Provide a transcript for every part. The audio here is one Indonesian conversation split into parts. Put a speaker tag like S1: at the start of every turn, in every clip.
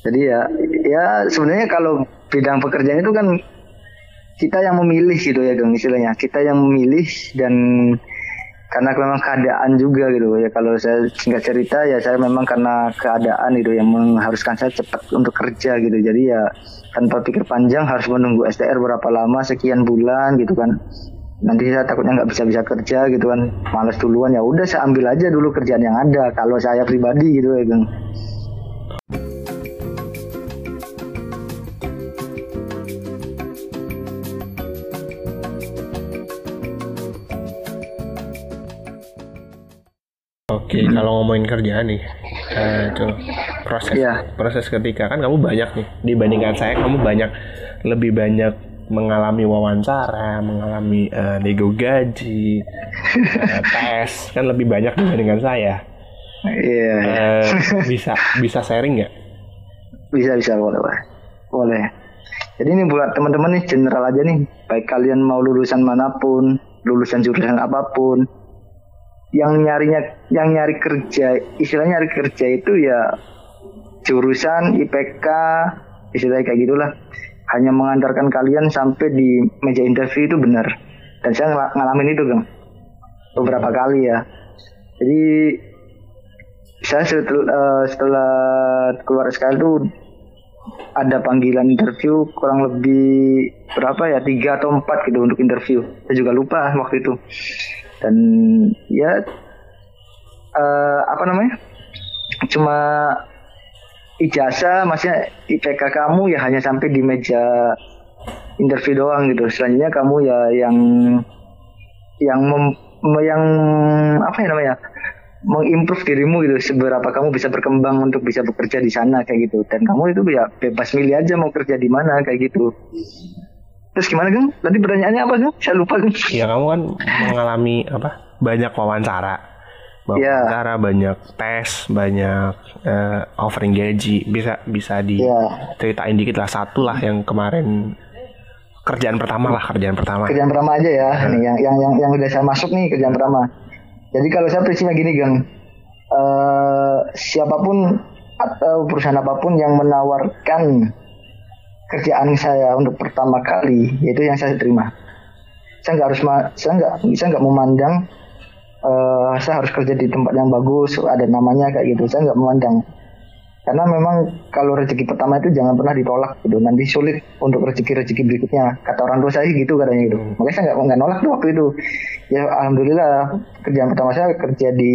S1: Jadi ya ya sebenarnya kalau bidang pekerjaan itu kan kita yang memilih gitu ya Gang istilahnya. Kita yang memilih dan karena memang keadaan juga gitu. Ya kalau saya singkat cerita ya saya memang karena keadaan itu yang mengharuskan saya cepat untuk kerja gitu. Jadi ya tanpa pikir panjang harus menunggu STR berapa lama sekian bulan gitu kan. Nanti saya takutnya nggak bisa bisa kerja gitu kan. Males duluan ya udah saya ambil aja dulu kerjaan yang ada kalau saya pribadi gitu ya Gang
S2: hmm. kalau ngomongin kerjaan nih, uh, itu proses yeah. proses ketika kan kamu banyak nih dibandingkan saya, kamu banyak lebih banyak mengalami wawancara, mengalami uh, nego gaji, uh, tes kan lebih banyak dibandingkan saya.
S1: Iya. Yeah.
S2: Uh, bisa bisa sharing nggak?
S1: Bisa bisa boleh boleh. Jadi ini buat teman-teman nih general aja nih, baik kalian mau lulusan mana pun, lulusan jurusan apa pun, yang nyarinya yang nyari kerja istilahnya nyari kerja itu ya jurusan IPK istilahnya kayak gitulah. Hanya mengantarkan kalian sampai di meja interview itu benar. Dan saya ng ngalamin itu kan beberapa kali ya. Jadi saya setelah, uh, setelah keluar SKL itu ada panggilan interview kurang lebih berapa ya? Tiga atau empat gitu untuk interview. Saya juga lupa waktu itu dan ya uh, apa namanya? Cuma ijazah maksudnya IPK kamu ya hanya sampai di meja interview doang gitu. Selanjutnya kamu ya yang yang mem, yang apa ya namanya? Mengimprove dirimu gitu seberapa kamu bisa berkembang untuk bisa bekerja di sana kayak gitu. Dan kamu itu ya bebas milih aja mau kerja di mana kayak gitu Terus gimana kan? Tadi pertanyaannya apa kan? Saya lupa kan?
S2: Iya kamu kan mengalami apa? Banyak wawancara, iya. wawancara, ya. banyak tes, banyak uh, offering gaji. Bisa bisa diceritain ya. dikit lah satu lah yang kemarin kerjaan pertama lah kerjaan pertama.
S1: Kerjaan pertama aja ya. Hmm. Nih, yang yang yang yang udah saya masuk nih kerjaan pertama. Jadi kalau saya prinsipnya gini gang, uh, siapa pun atau perusahaan apa pun yang menawarkan kerjaan saya untuk pertama kali yaitu yang saya terima. Saya nggak harus saya nggak saya nggak memandang uh, saya harus kerja di tempat yang bagus ada namanya kayak gitu. Saya nggak memandang. Karena memang kalau rezeki pertama itu jangan pernah ditolak gitu. Nanti sulit untuk rezeki rezeki berikutnya. Kata orang tua saya gitu katanya gitu. Makanya saya nggak nggak nolak tuh waktu itu. Ya alhamdulillah kerjaan pertama saya kerja di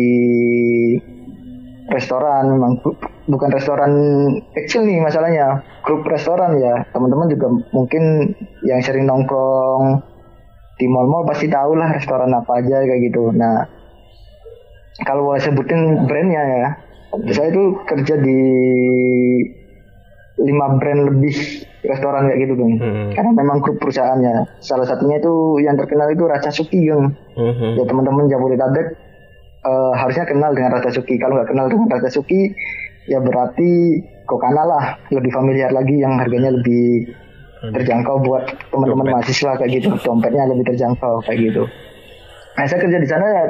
S1: restoran memang bukan restoran kecil nih masalahnya grup restoran ya. Teman-teman juga mungkin yang sering nongkrong di mall-mall pasti tahu lah restoran apa aja kayak gitu. Nah kalau boleh sebutin brandnya ya saya itu kerja di lima brand lebih restoran kayak gitu dong hmm. karena memang grup perusahaannya. Salah satunya itu yang terkenal itu Raja Suki dong hmm. ya teman-teman Jabodetabek uh, harusnya kenal dengan Rata Suki. Kalau nggak kenal dengan Rata Suki, ya berarti Kokana lah lebih familiar lagi yang harganya lebih terjangkau buat teman-teman mahasiswa kayak gitu. Dompetnya lebih terjangkau kayak gitu. Nah, saya kerja di sana ya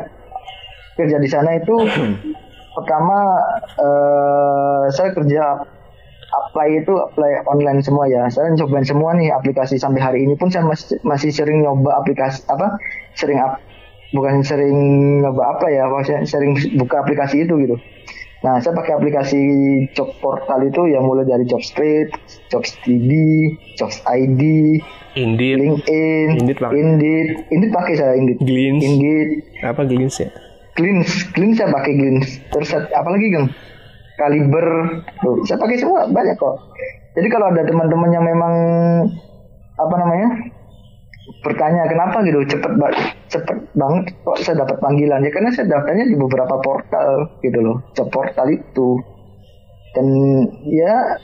S1: kerja di sana itu pertama uh, saya kerja apply itu apply online semua ya. Saya cobain semua nih aplikasi sampai hari ini pun saya masih, masih sering nyoba aplikasi apa sering bukan sering nyoba apa ya maksudnya sering buka aplikasi itu gitu. Nah saya pakai aplikasi job portal itu ya mulai dari job street job TV job ID
S2: Indeed.
S1: LinkedIn Indeed pakai. Indeed. Indeed pakai saya Indeed.
S2: Glints.
S1: Indeed.
S2: Apa Glints ya?
S1: Glints. Glints saya pakai Glints. Terus apa lagi gang Kaliber. Tuh saya pakai semua banyak kok. Jadi kalau ada teman-teman yang memang apa namanya bertanya kenapa gitu? Cepet cepet banget kok saya dapat panggilan. Ya karena saya daftarnya di beberapa portal gitu loh portal itu. Dan ya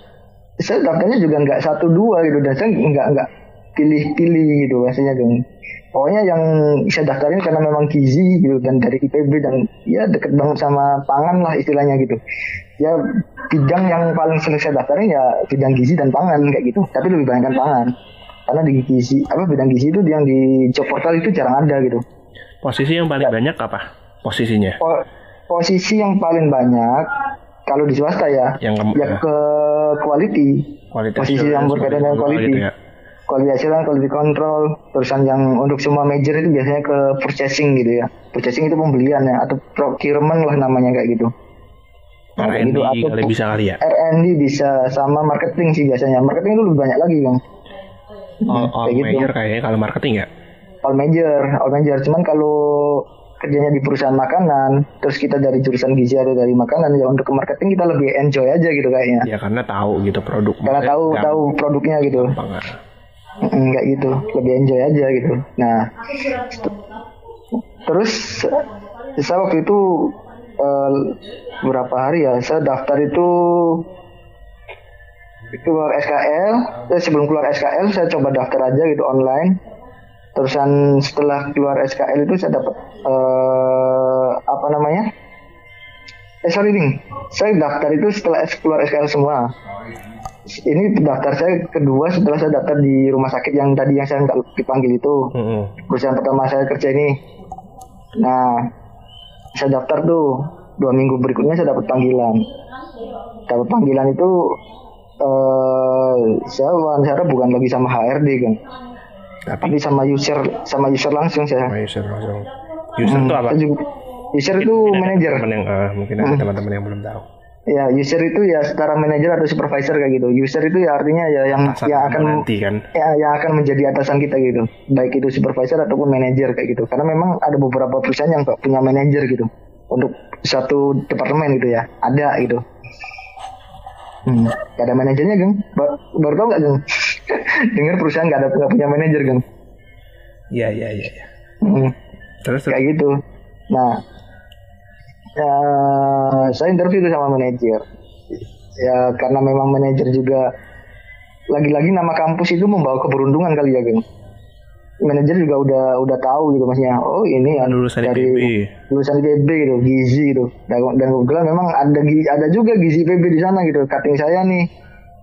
S1: saya daftarnya juga nggak satu dua gitu dan saya nggak nggak pilih-pilih gitu rasanya dong. Pokoknya yang saya daftarin karena memang gizi gitu dan dari IPB dan ya deket banget sama pangan lah istilahnya gitu. Ya bidang yang paling sering saya daftarin ya bidang gizi dan pangan kayak gitu tapi lebih banyak kan pangan karena di gizi apa bidang gizi itu yang di job portal itu jarang ada gitu.
S2: Posisi yang paling ya. banyak apa? Posisinya?
S1: Po posisi yang paling banyak kalau di swasta ya yang ke, ya ke quality. Kualitas posisi yang berkaitan dengan quality. gitu ya. quality assurance quality control. Terusan yang untuk semua major itu biasanya ke purchasing gitu ya. Purchasing itu pembelian ya atau procurement lah namanya kayak gitu.
S2: Nah, R&D gitu, kali bisa kali ya?
S1: R&D bisa sama marketing sih biasanya. Marketing itu lebih banyak lagi bang
S2: all, all kayak major gitu. kayaknya kalau marketing ya
S1: all major all major cuman kalau kerjanya di perusahaan makanan, terus kita dari jurusan gizi atau dari makanan, ya untuk ke marketing kita lebih enjoy aja gitu kayaknya.
S2: Ya karena tahu gitu produk.
S1: Karena tahu tahu produknya gitu. Enggak gitu, lebih enjoy aja gitu. Nah, terus saya waktu itu uh, berapa hari ya, saya daftar itu keluar SKL, eh, sebelum keluar SKL saya coba daftar aja gitu online. Terusan setelah keluar SKL itu saya dapat uh, apa namanya? Eh sorry nih saya daftar itu setelah keluar SKL semua. Ini daftar saya kedua setelah saya daftar di rumah sakit yang tadi yang saya nggak dipanggil itu. Mm-hmm. perusahaan pertama saya kerja ini. Nah saya daftar tuh. Dua minggu berikutnya saya dapat panggilan. Dapat panggilan itu uh, saya wawancara bukan lagi sama HRD kan tapi, sama user sama user langsung saya. Sama user langsung.
S2: User hmm, itu apa?
S1: User itu manajer.
S2: Uh, mungkin ada hmm. teman-teman yang belum tahu.
S1: Ya, user itu ya setara manajer atau supervisor kayak gitu. User itu ya artinya ya yang atasan yang akan nanti kan. Ya, yang akan menjadi atasan kita gitu. Baik itu supervisor ataupun manajer kayak gitu. Karena memang ada beberapa perusahaan yang punya manajer gitu untuk satu departemen gitu ya. Ada gitu. Hmm, gak ada manajernya, Geng. Baru, baru tau gak, Geng? Dengar perusahaan gak ada gak punya manajer, Geng.
S2: Iya, iya, iya. Ya.
S1: Hmm. Terus, Kayak gitu. Nah, ya, saya interview sama manajer. Ya, karena memang manajer juga lagi-lagi nama kampus itu membawa keberuntungan kali ya, Geng manajer juga udah udah tahu gitu maksudnya oh ini
S2: ya lulusan dari IPB.
S1: lulusan IPB gitu gizi gitu dan, dan kebetulan memang ada ada juga gizi IPB di sana gitu cutting saya nih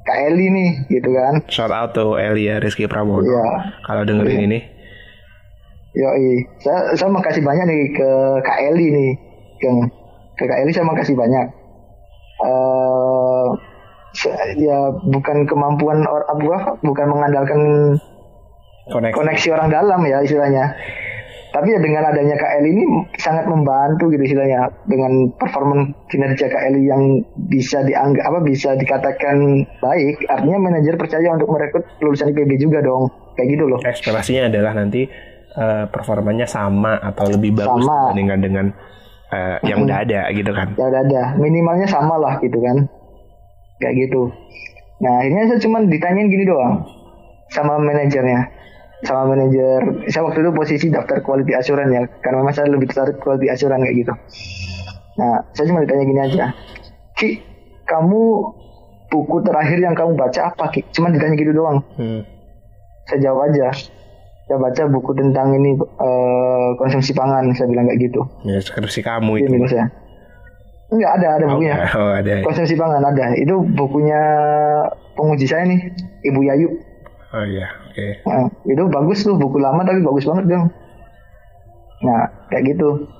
S1: Kak Eli nih gitu kan
S2: shout out to Eli ya Rizky Pramono ya. kalau dengerin ya. ini
S1: Yo, saya saya makasih banyak nih ke Kak Eli nih, ke, ke Kak Eli saya makasih banyak. Uh, ya bukan kemampuan orang bukan mengandalkan koneksi. koneksi orang dalam ya istilahnya. Tapi ya dengan adanya KL ini sangat membantu gitu istilahnya dengan performa kinerja KL yang bisa dianggap apa bisa dikatakan baik, artinya manajer percaya untuk merekrut lulusan IPB juga dong. Kayak gitu loh.
S2: Ekspektasinya adalah nanti uh, performanya sama atau lebih bagus sama. dibandingkan dengan uh, yang hmm. udah ada gitu kan.
S1: Ya udah ada, minimalnya sama lah gitu kan. Kayak gitu. Nah, akhirnya saya cuma ditanyain gini doang sama manajernya sama manajer saya waktu itu posisi daftar quality assurance ya karena memang saya lebih tertarik quality assurance kayak gitu nah saya cuma ditanya gini aja Ki kamu buku terakhir yang kamu baca apa Ki cuma ditanya gitu doang hmm. saya jawab aja saya baca buku tentang ini uh, konsumsi pangan saya bilang kayak gitu
S2: ya skripsi kamu itu
S1: ya. Enggak ada, ada oh, bukunya. Oh, ada. Konsumsi pangan ada. Itu bukunya penguji saya nih, Ibu Yayu.
S2: Oh iya. Okay.
S1: Nah, itu bagus tuh buku lama tapi bagus banget dong. Nah kayak gitu.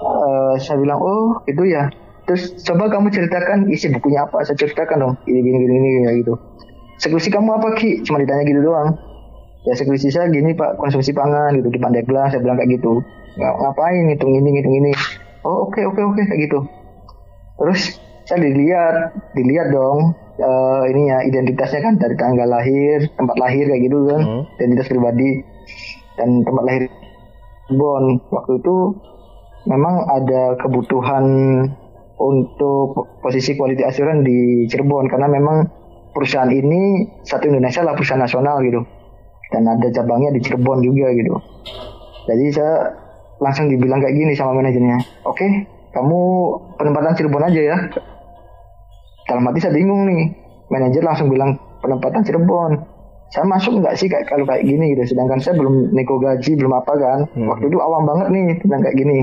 S1: Uh, saya bilang oh itu ya. Terus coba kamu ceritakan isi bukunya apa. Saya ceritakan dong. Ini gini gini gini ya gitu. Skripsi kamu apa ki? Cuma ditanya gitu doang. Ya skripsi saya gini pak konsumsi pangan gitu di Pandeglang. Saya bilang kayak gitu. Ng ngapain ngitung ini ngitung ini. Oh oke okay, oke okay, oke okay, kayak gitu. Terus saya dilihat dilihat dong uh, ini ya identitasnya kan dari tanggal lahir, tempat lahir kayak gitu kan, hmm. identitas pribadi dan tempat lahir Bon. Waktu itu memang ada kebutuhan untuk posisi quality assurance di Cirebon karena memang perusahaan ini satu Indonesia lah perusahaan nasional gitu dan ada cabangnya di Cirebon juga gitu. Jadi saya langsung dibilang kayak gini sama manajernya, oke, okay, kamu penempatan Cirebon aja ya dalam hati saya bingung nih. Manajer langsung bilang penempatan Cirebon. Saya masuk nggak sih kayak kalau kayak gini gitu? Sedangkan saya belum nego gaji belum apa kan. Hmm. waktu itu awam banget nih tentang kayak gini.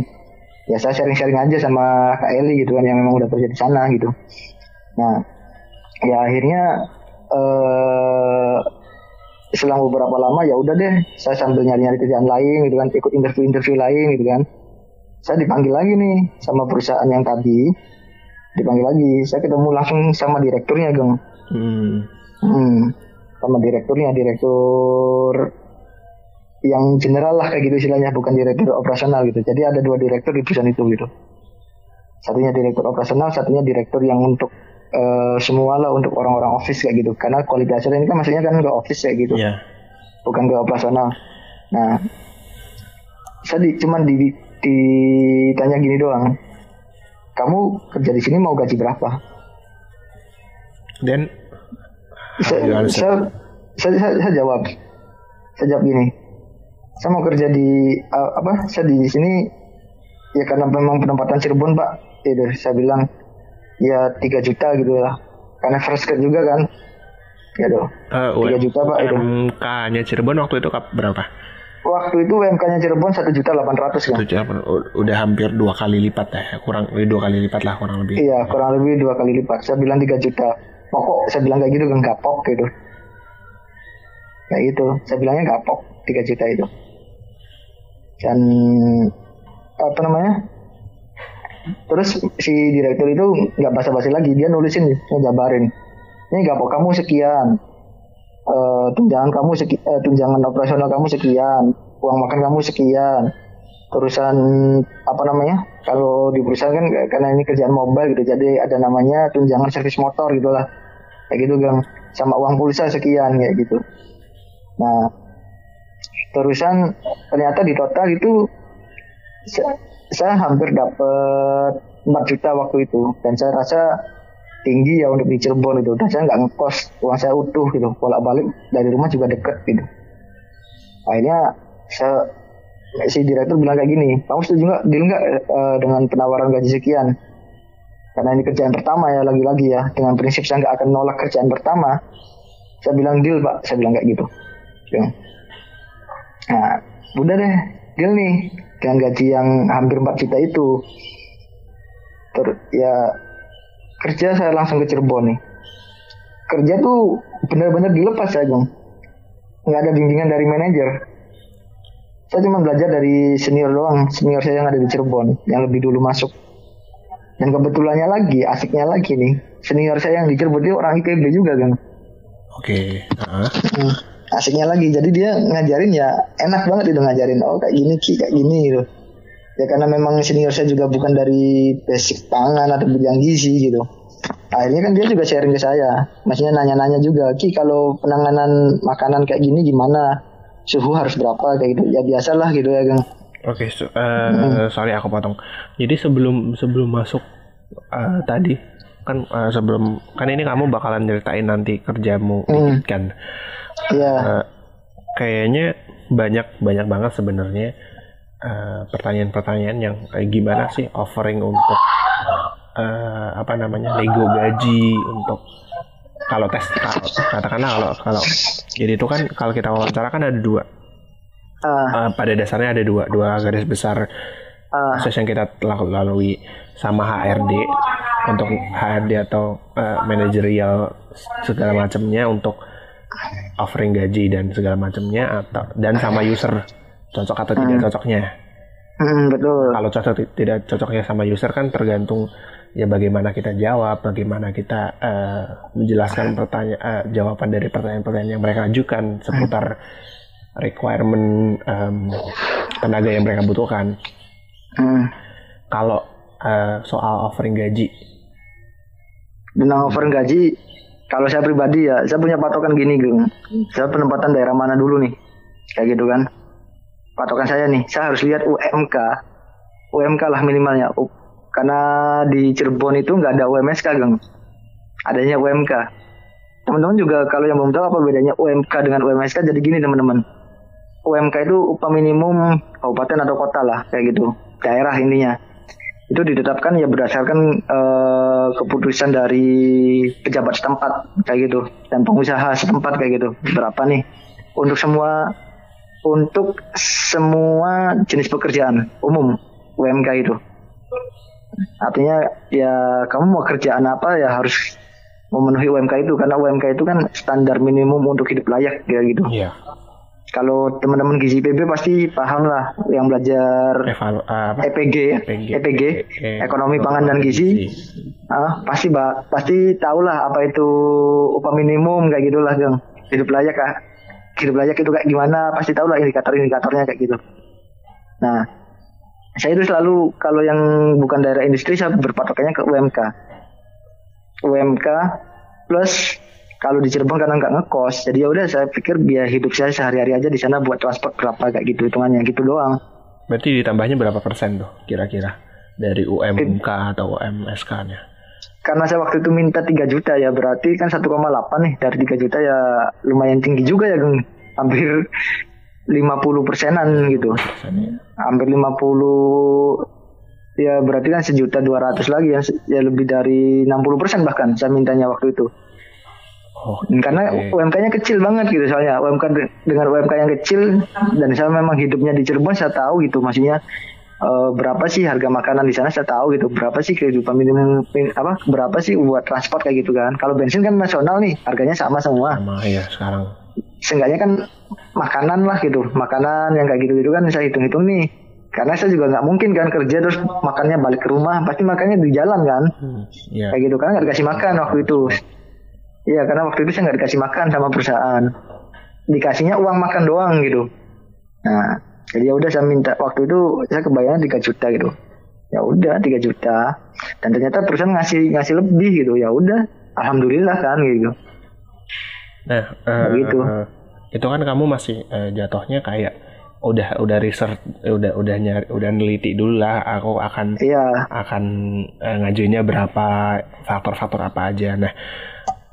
S1: Ya saya sharing-sharing aja sama Kak Eli gitu kan yang memang udah kerja di sana gitu. Nah ya akhirnya eh selang beberapa lama ya udah deh saya sambil nyari-nyari kerjaan lain gitu kan ikut interview-interview lain gitu kan. Saya dipanggil lagi nih sama perusahaan yang tadi dipanggil lagi. Saya ketemu langsung sama direkturnya geng. Hmm. Hmm, sama direkturnya direktur yang general lah kayak gitu istilahnya. Bukan direktur operasional gitu. Jadi ada dua direktur di perusahaan itu gitu. Satunya direktur operasional satunya direktur yang untuk uh, semua lah untuk orang-orang office kayak gitu. Karena kualitas ini kan maksudnya kan ke office kayak gitu. Yeah. bukan ke operasional. Nah saya di, cuman di, ditanya gini doang kamu kerja di sini mau gaji berapa?
S2: Dan
S1: saya, saya, saya, saya, saya jawab. Saya jawab gini. Saya mau kerja di uh, apa saya di sini ya karena memang penempatan Cirebon pak. Itu saya bilang ya tiga juta gitu lah. Karena first grade juga kan. Ya dong
S2: tiga uh, juta pak. Itu MK-nya Cirebon waktu itu berapa
S1: waktu itu UMK-nya Cirebon satu juta delapan ratus kan
S2: udah hampir dua kali lipat ya. Kurang lebih dua kali lipat lah kurang lebih.
S1: Iya kurang lebih dua kali lipat. Saya bilang tiga juta. Pokok saya bilang kayak gitu kan gapok gitu. Kayak gitu. Saya bilangnya gapok tiga juta itu. Dan apa namanya? Terus si direktur itu nggak basa-basi lagi. Dia nulisin ngejabarin ini apa kamu sekian uh, tunjangan kamu seki, uh, tunjangan operasional kamu sekian uang makan kamu sekian. Terusan apa namanya kalau di perusahaan kan karena ini kerjaan mobile gitu jadi ada namanya tunjangan servis motor gitulah. Kayak gitu gang sama uang pulsa sekian kayak gitu. Nah terusan ternyata di total itu saya, saya hampir dapat 4 juta waktu itu. Dan saya rasa tinggi ya untuk di Cirebon itu dan saya nggak ngekos. Uang saya utuh gitu. Bolak balik dari rumah juga deket gitu. Akhirnya saya si direktur bilang kayak gini kamu setuju nggak? Deal nggak uh, dengan penawaran gaji sekian? Karena ini kerjaan pertama ya lagi-lagi ya. Dengan prinsip saya nggak akan nolak kerjaan pertama saya bilang deal pak. Saya bilang kayak gitu. Ya. nah udah deh deal nih. Dengan gaji yang hampir 4 juta itu. Ter ya kerja saya langsung ke Cirebon nih. Kerja tuh benar-benar dilepas ya Gung nggak ada bimbingan dari manajer. Saya cuma belajar dari senior doang. Senior saya yang ada di Cirebon yang lebih dulu masuk. Dan kebetulannya lagi asiknya lagi nih. Senior saya yang di Cirebon itu orang IPB juga kan
S2: oke okay. uh
S1: -huh. asiknya lagi. Jadi dia ngajarin ya enak banget itu ngajarin. Oh kayak gini ki kayak gini gitu ya karena memang senior saya juga bukan dari basic pangan atau bidang gizi gitu akhirnya kan dia juga sharing ke saya maksudnya nanya-nanya juga ki kalau penanganan makanan kayak gini gimana suhu harus berapa kayak gitu ya biasalah gitu ya gang
S2: Oke, okay, so, uh, hmm. sorry aku potong. Jadi sebelum sebelum masuk uh, tadi kan uh, sebelum kan ini kamu bakalan ceritain nanti kerjamu hmm. kan.
S1: Iya. Yeah. Uh,
S2: kayaknya banyak banyak banget sebenarnya Eh, pertanyaan-pertanyaan yang kayak gimana sih offering untuk uh, apa namanya nego gaji untuk kalau tes katakanlah kalau kalau jadi itu kan kalau kita wawancara kan ada dua uh. Uh, pada dasarnya ada dua dua garis besar uh. proses yang kita lalui sama HRD untuk HRD atau uh, manajerial segala macamnya untuk offering gaji dan segala macamnya atau dan sama user cocok atau tidak hmm. cocoknya.
S1: Hmm, betul.
S2: Kalau cocok tidak cocoknya sama user kan tergantung ya bagaimana kita jawab, bagaimana kita uh, menjelaskan pertanyaan uh, jawaban dari pertanyaan-pertanyaan yang mereka ajukan seputar requirement um, tenaga yang mereka butuhkan. Hmm. Kalau uh, soal offering gaji,
S1: tentang offering gaji, kalau saya pribadi ya, saya punya patokan gini, Gung. Saya penempatan daerah mana dulu nih, kayak gitu kan patokan saya nih saya harus lihat UMK UMK lah minimalnya. Karena di Cirebon itu nggak ada UMSK gang. Adanya UMK teman-teman juga kalau yang belum tahu apa bedanya UMK dengan UMSK jadi gini teman-teman. UMK itu upah minimum kabupaten atau kota lah kayak gitu. Daerah intinya. Itu ditetapkan ya berdasarkan uh, keputusan dari pejabat setempat kayak gitu. Dan pengusaha setempat kayak gitu. Berapa nih? Untuk semua untuk semua jenis pekerjaan umum UMK itu. Artinya ya kamu mau kerjaan apa ya harus memenuhi UMK itu karena UMK itu kan standar minimum untuk hidup layak kayak gitu. Iya. kalau teman-teman gizi PB pasti paham lah yang belajar Evalu, uh, apa? EPG, EPG, EPG okay. ekonomi pangan dan gizi. Uh, pasti bah, pasti tahu lah apa itu upah minimum kayak gitulah Gang. Hidup layak kah? Hidup layak itu kayak gimana? Pasti tahu lah indikator-indikatornya kayak gitu. Nah, saya itu selalu kalau yang bukan daerah industri saya berpatokannya ke UMK. UMK plus kalau di Cirebon karena nggak ngekos jadi ya udah saya pikir biaya hidup saya sehari-hari aja di sana buat transport berapa kayak gitu hitungannya gitu doang
S2: berarti ditambahnya berapa persen tuh kira-kira dari UMK atau UMSK nya
S1: karena saya waktu itu minta 3 juta ya berarti kan 1,8 nih. Dari 3 juta ya lumayan tinggi juga ya Geng. hampir 50 persenan gitu. Hampir 50 ya berarti kan sejuta dua ratus lagi ya, ya lebih dari 60 persen bahkan saya mintanya waktu itu. Oh, karena okay. UMK-nya kecil banget gitu soalnya. UMK dengan UMK yang kecil dan saya memang hidupnya di Cirebon saya tahu gitu maksudnya uh, berapa sih harga makanan di sana? Saya tahu gitu. Berapa sih kehidupan minimum apa berapa sih buat transport kayak gitu kan? Kalau bensin kan nasional nih harganya sama semua.
S2: Sama ya sekarang.
S1: Seenggaknya kan makanan lah gitu. Makanan yang kayak gitu gitu kan saya hitung-hitung nih. Karena saya juga nggak mungkin kan kerja terus makannya balik ke rumah. Pasti makannya di jalan kan? Hmm, yeah. kayak gitu. Kan nggak dikasih makan waktu itu. Iya, karena waktu itu saya nggak dikasih makan sama perusahaan. Dikasihnya uang makan doang gitu. Nah, jadi ya udah saya minta waktu itu saya kebayang 3 juta gitu. Ya udah 3 juta. Dan ternyata perusahaan ngasih ngasih lebih gitu. Ya udah, alhamdulillah kan gitu.
S2: Nah, uh, gitu. Uh, itu kan kamu masih uh, jatuhnya kayak udah udah research udah udah nyari udah neliti dulu lah aku akan
S1: iya.
S2: akan uh, ngajuinnya berapa faktor-faktor apa aja nah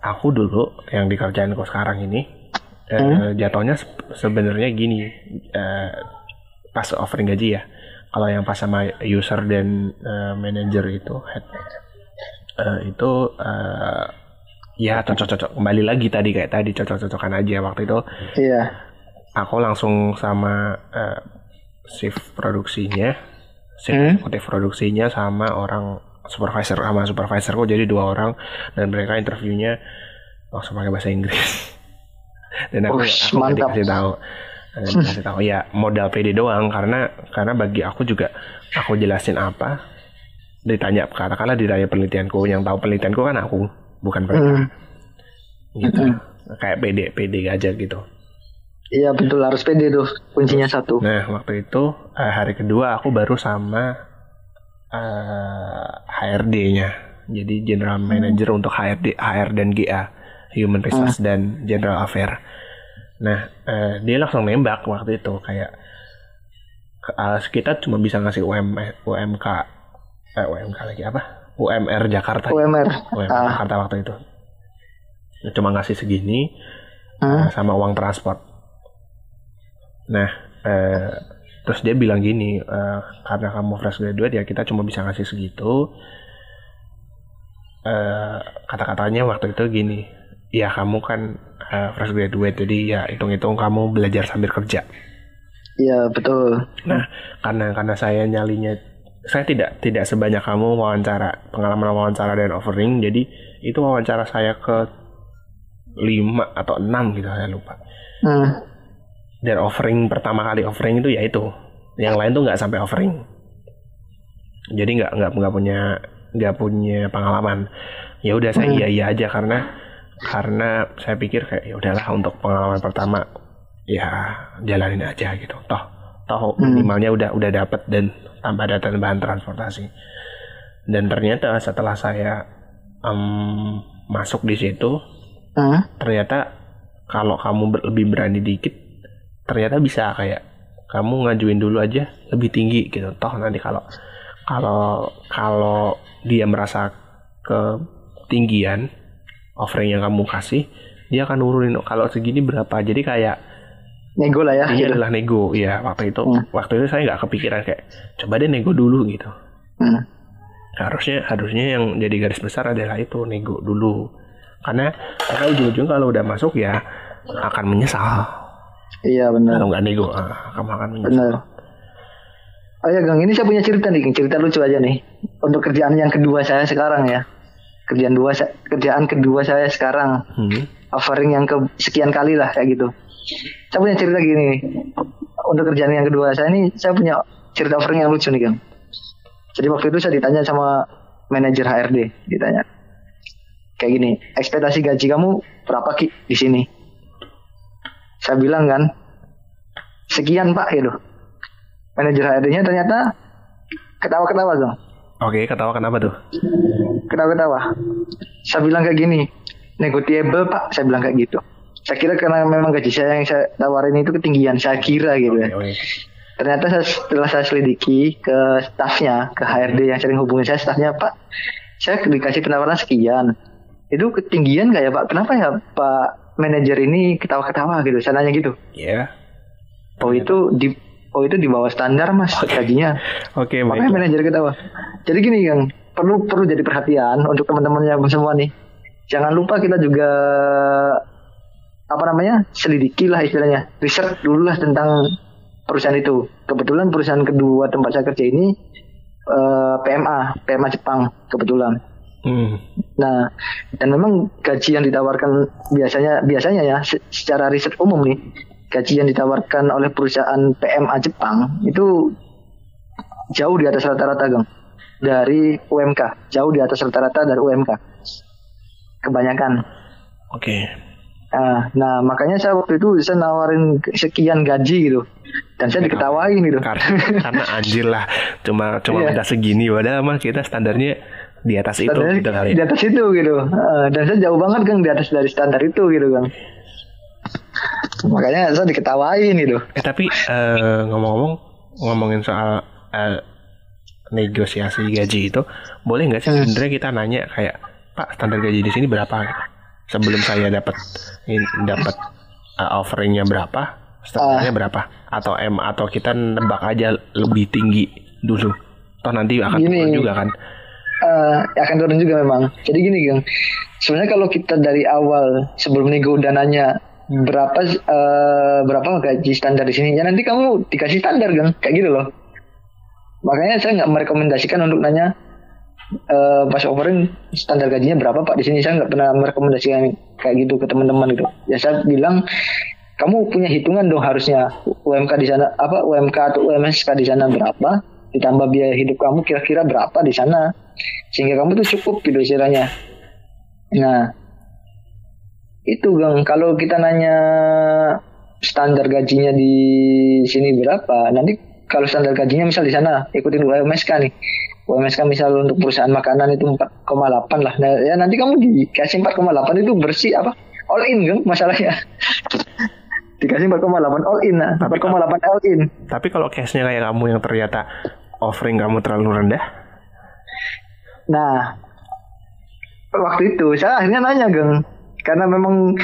S2: aku dulu yang dikerjain kok sekarang ini hmm? uh, jatuhnya sebenarnya gini uh, pas offering gaji ya. Kalau yang pas sama user dan uh, manager itu head. Uh, itu uh, ya cocok-cocok kembali lagi tadi kayak tadi cocok-cocokan aja waktu itu.
S1: Iya.
S2: Aku langsung sama uh, shift produksinya shift hmm? produksinya sama orang supervisor sama supervisorku. Jadi dua orang dan mereka interviewnya langsung pakai bahasa Inggris. Dan aku, Ush, aku mantap. dikasih tahu dikasih tahu ya modal PD doang karena karena bagi aku juga aku jelasin apa ditanya katakanlah ditanya penelitianku yang tahu penelitianku kan aku bukan mereka mm. gitu mm. kayak PD PD aja gitu
S1: Iya betul harus PD tuh kuncinya satu.
S2: Nah waktu itu eh, hari kedua aku baru sama uh, eh, HRD-nya. Jadi General Manager hmm. untuk HRD, HR dan GA, Human Resource hmm. dan General Affair. Nah, uh, dia langsung nembak waktu itu kayak uh, kita cuma bisa ngasih UM, UMK, eh, UMK lagi apa? UMR Jakarta.
S1: UMR.
S2: UMR ah. Jakarta waktu itu. Cuma ngasih segini hmm. uh, sama uang transport. Nah, uh, terus dia bilang gini uh, karena kamu fresh graduate ya kita cuma bisa ngasih segitu uh, kata-katanya waktu itu gini ya kamu kan uh, fresh graduate. Jadi ya hitung-hitung kamu belajar sambil kerja.
S1: Iya betul.
S2: Nah karena karena saya nyalinya saya tidak tidak sebanyak kamu wawancara pengalaman wawancara dan offering jadi itu wawancara saya ke lima atau enam gitu saya lupa. Hmm. Dan offering pertama kali offering itu ya itu. Yang lain tuh nggak sampai offering. Jadi nggak nggak nggak punya nggak punya pengalaman. Ya udah saya iya iya aja karena karena saya pikir kayak ya udahlah untuk pengalaman pertama ya jalanin aja gitu toh toh hmm. minimalnya udah udah dapet dan tanpa ada tambahan transportasi dan ternyata setelah saya um, masuk di situ hmm. ternyata kalau kamu lebih berani dikit ternyata bisa kayak kamu ngajuin dulu aja lebih tinggi gitu toh nanti kalau kalau kalau dia merasa ketinggian offering yang kamu kasih dia akan nurunin kalau segini berapa jadi kayak
S1: nego lah ya
S2: ini gitu. adalah nego ya waktu itu hmm. waktu itu saya nggak kepikiran kayak coba deh nego dulu gitu hmm. harusnya harusnya yang jadi garis besar adalah itu nego dulu karena karena ujung-ujung kalau udah masuk ya akan menyesal
S1: Iya benar.
S2: Kalau nggak nego, ah, kamu akan menyesal.
S1: Benar. Oh ya Gang, ini saya punya cerita nih, cerita lucu aja nih. Untuk kerjaan yang kedua saya sekarang ya. Kerjaan dua kerjaan kedua saya sekarang. Hmm. Offering yang ke sekian kali lah kayak gitu. Saya punya cerita gini Untuk kerjaan yang kedua saya ini Saya punya cerita offering yang lucu nih Kang Jadi waktu itu saya ditanya sama Manajer HRD Ditanya Kayak gini Ekspektasi gaji kamu berapa Ki di sini Saya bilang kan Sekian pak gitu Manajer HRD-nya ternyata Ketawa-ketawa dong
S2: Oke, ketawa kenapa tuh?
S1: Ketawa-ketawa. Saya bilang kayak gini, negotiable pak, saya bilang kayak gitu. Saya kira karena memang gaji saya yang saya tawarin itu ketinggian, saya kira gitu ya. Okay, okay. Ternyata saya, setelah saya selidiki ke stafnya, ke HRD yang sering hubungi saya, stafnya pak, saya dikasih penawaran sekian. Itu ketinggian gak ya pak? Kenapa ya pak manajer ini ketawa-ketawa gitu? Saya nanya gitu.
S2: Iya.
S1: Yeah. Oh itu di oh itu di bawah standar mas okay. gajinya.
S2: Oke, okay,
S1: Makanya manajer ketawa. Jadi gini yang perlu perlu jadi perhatian untuk teman-teman yang semua nih. Jangan lupa kita juga apa namanya selidiki lah istilahnya, riset dulu lah tentang perusahaan itu. Kebetulan perusahaan kedua tempat saya kerja ini uh, eh, PMA, PMA Jepang kebetulan. Hmm. Nah, dan memang gaji yang ditawarkan biasanya biasanya ya secara riset umum nih gaji yang ditawarkan oleh perusahaan PMA Jepang itu jauh di atas rata-rata gang dari UMK jauh di atas rata-rata dari UMK kebanyakan.
S2: Oke. Okay.
S1: nah, nah makanya saya waktu itu bisa nawarin sekian gaji gitu. Dan saya diketawain gitu.
S2: Karena, karena anjir lah. Cuma cuma yeah. minta segini padahal mah kita standarnya di atas itu
S1: gitu kali. di atas itu gitu. Dan saya jauh banget kan di atas dari standar itu gitu kan makanya saya diketawain gitu.
S2: Eh tapi uh, ngomong-ngomong ngomongin soal uh, negosiasi gaji itu boleh nggak sih sebenarnya kita nanya kayak pak standar gaji di sini berapa? Sebelum saya dapat dapat uh, offeringnya berapa standarnya uh, berapa atau m atau kita nebak aja lebih tinggi dulu. Toh nanti akan turun juga kan?
S1: Uh, akan turun juga memang. Jadi gini gang. Sebenarnya kalau kita dari awal sebelum nego udah nanya hmm. Berapa uh, berapa gaji standar di sini? Ya nanti kamu dikasih standar kan kayak gitu loh. Makanya saya nggak merekomendasikan untuk nanya uh, pas offering standar gajinya berapa pak. Di sini saya nggak pernah merekomendasikan kayak gitu ke teman-teman gitu. Ya saya bilang kamu punya hitungan dong harusnya. UMK di sana apa UMK atau UMSK di sana berapa? Ditambah biaya hidup kamu kira-kira berapa di sana? Sehingga kamu tuh cukup gitu istilahnya. Nah itu Gang. Kalau kita nanya standar gajinya di sini berapa nanti kalau standar gajinya misal di sana ikutin UMSK nih. UMSK misal untuk perusahaan makanan itu 4,8 lah. Nah, ya nanti kamu dikasih 4,8 itu bersih apa? All in kan masalahnya. Dikasih 4,8 all in nah 4,8 all in.
S2: Tapi kalau case-nya kayak kamu yang ternyata offering kamu terlalu rendah?
S1: Nah waktu itu saya akhirnya nanya Gang karena memang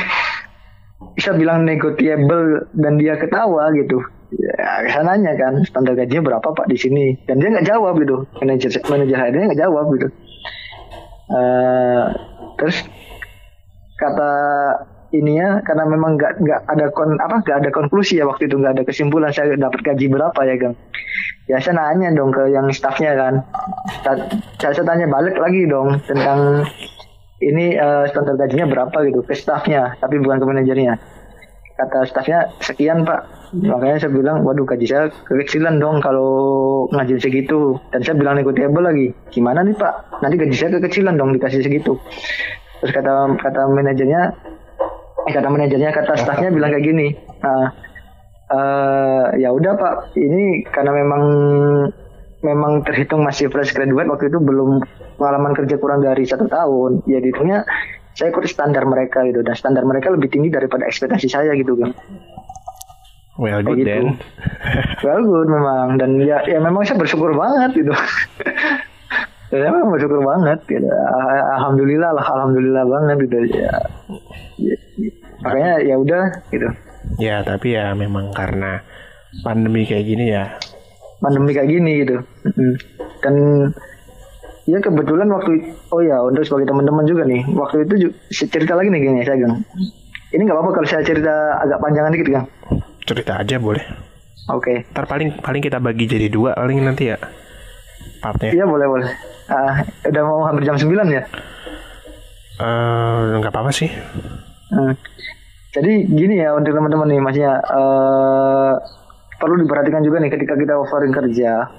S1: bisa bilang negotiable dan dia ketawa gitu. Ya saya nanya kan standar gajinya berapa pak di sini? Dan dia nggak jawab gitu. Manajer manajer hr nggak jawab gitu. Uh, terus kata ini ya karena memang nggak nggak ada kon apa nggak ada konklusi ya waktu itu nggak ada kesimpulan saya dapat gaji berapa ya gang. Ya saya nanya dong ke yang staffnya kan. Saya tanya balik lagi dong tentang ini uh, standar gajinya berapa gitu ke staffnya tapi bukan ke manajernya. Kata staffnya sekian pak. Makanya saya bilang waduh gaji saya kekecilan dong kalau ngajin segitu. Dan saya bilang negotiable lagi. Gimana nih pak? Nanti gaji saya kekecilan dong dikasih segitu. Terus kata kata manajernya eh, kata manajernya kata staffnya bilang kayak gini uh, uh, ya udah pak. Ini karena memang memang terhitung masih fresh graduate waktu itu belum pengalaman kerja kurang dari satu tahun ya dihitungnya saya ikut standar mereka gitu. Dan standar mereka lebih tinggi daripada ekspektasi saya gitu kan
S2: well good gitu. then.
S1: Well good memang. Dan ya ya memang saya bersyukur banget gitu. Ya memang bersyukur banget gitu. Alhamdulillah lah alhamdulillah banget gitu. Ya, ya makanya ya udah gitu.
S2: Ya tapi ya memang karena pandemi kayak gini ya.
S1: Pandemi kayak gini gitu. Dan ya kebetulan waktu oh ya untuk sebagai teman-teman juga nih. Waktu itu cerita lagi nih gini saya gang ini nggak apa-apa kalau saya cerita agak panjangan dikit gang
S2: cerita aja boleh.
S1: Oke. Okay.
S2: ntar paling paling kita bagi jadi dua paling nanti ya partnya.
S1: Iya boleh boleh. Uh, udah mau hampir jam 9 ya?
S2: Uh, nggak apa-apa sih.
S1: Uh, jadi gini ya untuk teman-teman nih maksudnya uh, perlu diperhatikan juga nih ketika kita offering kerja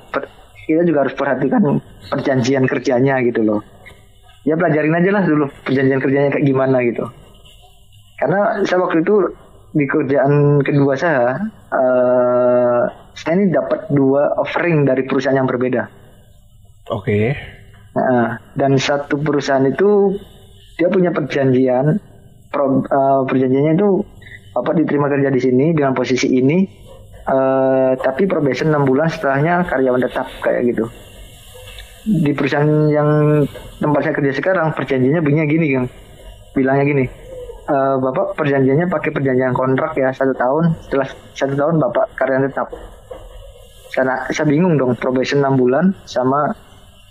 S1: kita juga harus perhatikan perjanjian kerjanya gitu loh. Ya pelajarin aja lah dulu perjanjian kerjanya kayak gimana gitu. Karena saya waktu itu di kerjaan kedua saya uh, saya ini dapat dua offering dari perusahaan yang berbeda.
S2: Oke. Okay.
S1: nah, dan satu perusahaan itu dia punya perjanjian pro, uh, perjanjiannya itu apa diterima kerja di sini dengan posisi ini uh, tapi probation 6 bulan setelahnya karyawan tetap kayak gitu. Di perusahaan yang tempat saya kerja sekarang perjanjiannya bunyinya gini kan bilangnya gini e, bapak perjanjiannya pakai perjanjian kontrak ya satu tahun. Setelah satu tahun bapak karyawan tetap. Karena saya bingung dong probation 6 bulan sama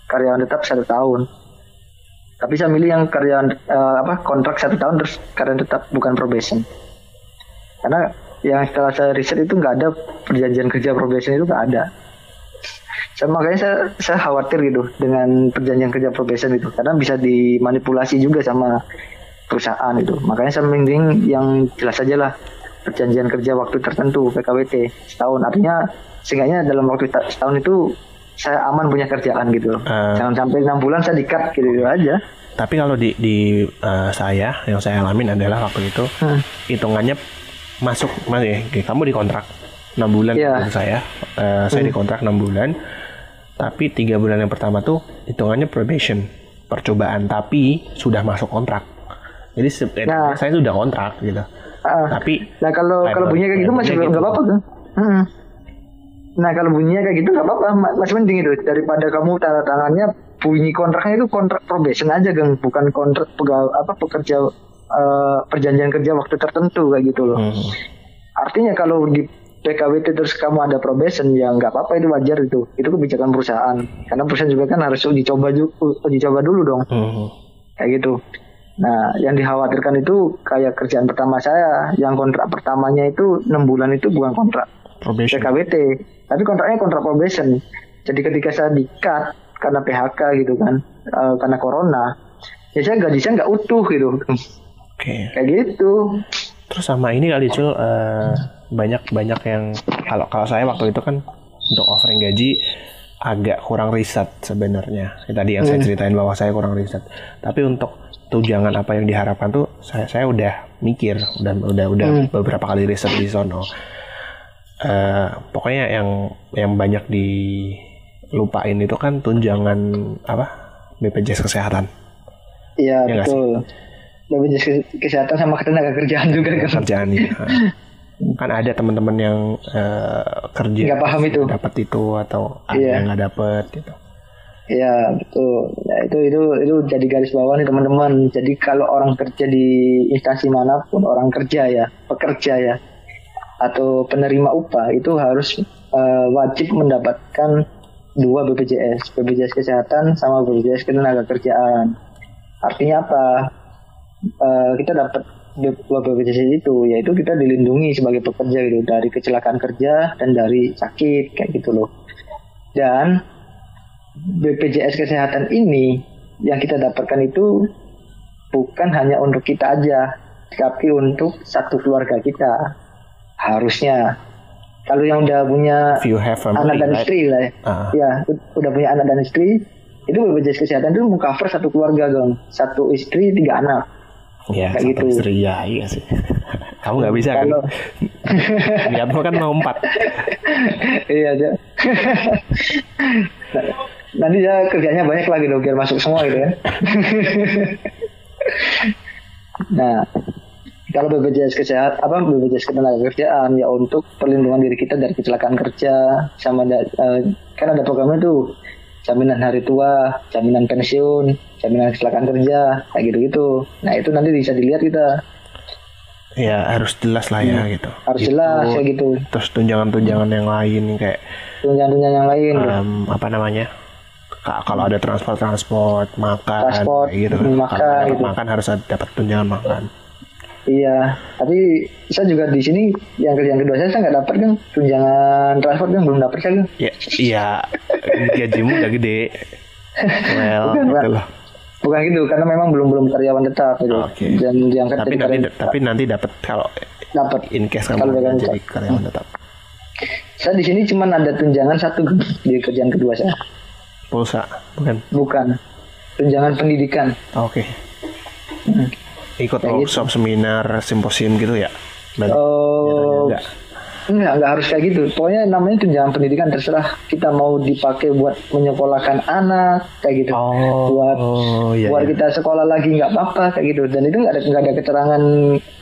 S1: karyawan tetap satu tahun. Tapi saya milih yang karyawan uh, apa kontrak satu tahun terus karyawan tetap bukan probation. Karena yang setelah saya riset itu nggak ada perjanjian kerja probation itu nggak ada. Saya makanya saya saya khawatir gitu dengan perjanjian kerja probation itu. Karena bisa dimanipulasi juga sama perusahaan itu makanya saya mending yang jelas saja lah perjanjian kerja waktu tertentu PKWT setahun. Artinya sehingga dalam waktu setahun itu saya aman punya kerjaan gitu uh, jangan sampai enam bulan saya dikat gitu, gitu aja.
S2: Tapi kalau di di uh, saya yang saya alamin adalah waktu itu hmm. hitungannya masuk mas ya kamu di kontrak enam bulan yeah. saya uh, saya hmm. di kontrak enam bulan tapi tiga bulan yang pertama tuh hitungannya probation percobaan tapi sudah masuk kontrak jadi nah, saya sudah kontrak gitu uh, tapi
S1: nah kalau kalau bunyinya kayak gitu masih nggak gitu. apa-apa tuh hmm. nah kalau bunyinya kayak gitu nggak apa-apa masih penting itu daripada kamu tanda tangannya bunyi kontraknya itu kontrak probation aja kan bukan kontrak pegawai apa pekerja uh, perjanjian kerja waktu tertentu kayak gitu loh. Hmm. artinya kalau di PKWT terus kamu ada probation ya nggak apa-apa itu wajar itu. Itu kebijakan perusahaan. Karena perusahaan juga kan harus uji coba uji coba dulu dong. Hmm. kayak gitu. Nah yang dikhawatirkan itu kayak kerjaan pertama saya yang kontrak pertamanya itu enam bulan itu bukan kontrak probation. PKWT tapi kontraknya kontrak probation. Jadi ketika saya dikat karena PHK gitu kan uh, karena corona ya saya gaji saya nggak utuh gitu
S2: okay.
S1: kayak gitu
S2: terus sama ini kali cul uh, banyak banyak yang kalau kalau saya waktu itu kan untuk offering gaji agak kurang riset sebenarnya. Ya, tadi yang hmm. saya ceritain bahwa saya kurang riset. Tapi untuk tunjangan apa yang diharapkan tuh saya saya udah mikir dan udah udah hmm. beberapa kali riset di sono. Uh, pokoknya yang yang banyak dilupain itu kan tunjangan apa BPJS kesehatan.
S1: Iya ya betul. BPJS kesehatan sama ketenaga kerjaan juga kan.
S2: Kerjaan ya. kan ada teman-teman yang uh, kerja
S1: nggak paham itu
S2: dapat itu atau ada yeah. yang nggak dapat gitu
S1: Iya betul. Ya, itu itu itu jadi garis bawah nih teman-teman. Jadi kalau orang kerja di instansi mana pun orang kerja ya pekerja ya atau penerima upah itu harus uh, wajib mendapatkan dua BPJS, BPJS kesehatan sama BPJS ketenaga kerjaan. Artinya apa? Uh, kita dapat BPJS itu yaitu kita dilindungi sebagai pekerja gitu dari kecelakaan kerja dan dari sakit kayak gitu loh. Dan BPJS kesehatan ini yang kita dapatkan itu bukan hanya untuk kita aja, tapi untuk satu keluarga kita. Harusnya kalau yang udah punya family, anak dan istri lah ya, uh. ya udah punya anak dan istri, itu BPJS kesehatan itu mau cover satu keluarga dong, satu istri tiga anak
S2: Iya, kayak gitu. istri ya, iya sih. Kamu nggak bisa kan? Niatmu kan mau empat.
S1: iya aja. Nanti ya kerjanya banyak lagi dong biar masuk semua gitu ya. nah, kalau BPJS kesehatan apa BPJS ketenaga kerjaan ya untuk perlindungan diri kita dari kecelakaan kerja sama uh, kan ada programnya tuh jaminan hari tua, jaminan pensiun, jaminan kecelakaan kerja, kayak gitu-gitu. Nah itu nanti bisa dilihat kita.
S2: Ya harus jelas lah ya hmm. gitu.
S1: Harus gitu. jelas ya gitu.
S2: Terus tunjangan-tunjangan yang lain kayak
S1: tunjangan-tunjangan yang lain.
S2: Um, apa namanya? Kalau ada transport-transport, makan,
S1: transport,
S2: gitu.
S1: Makan,
S2: gitu. makan harus dapat tunjangan makan.
S1: Iya, tapi saya juga di sini yang kerjaan kedua saya saya nggak dapat kan tunjangan transport kan belum dapat kan.
S2: Iya, iya gajimu udah gede.
S1: Well, bukan, gitu loh. bukan gitu karena memang belum belum karyawan tetap gitu. Okay.
S2: Dan diangkat tapi nanti tapi nanti dapat kalau dapat in case kamu kalau jadi karyawan tetap.
S1: Saya di sini cuma ada tunjangan satu di kerjaan kedua saya.
S2: Pulsa, bukan?
S1: Bukan. Tunjangan pendidikan.
S2: Oke. Okay. Hmm. Ikut Kayak workshop, gitu. seminar, simposium gitu ya?
S1: Oh, ya, Enggak, enggak harus kayak gitu. Pokoknya namanya tunjangan pendidikan terserah kita mau dipakai buat menyekolahkan anak kayak gitu. Oh, buat oh, iya, buat iya. kita sekolah lagi nggak apa-apa kayak gitu. Dan itu nggak ada nggak ada keterangan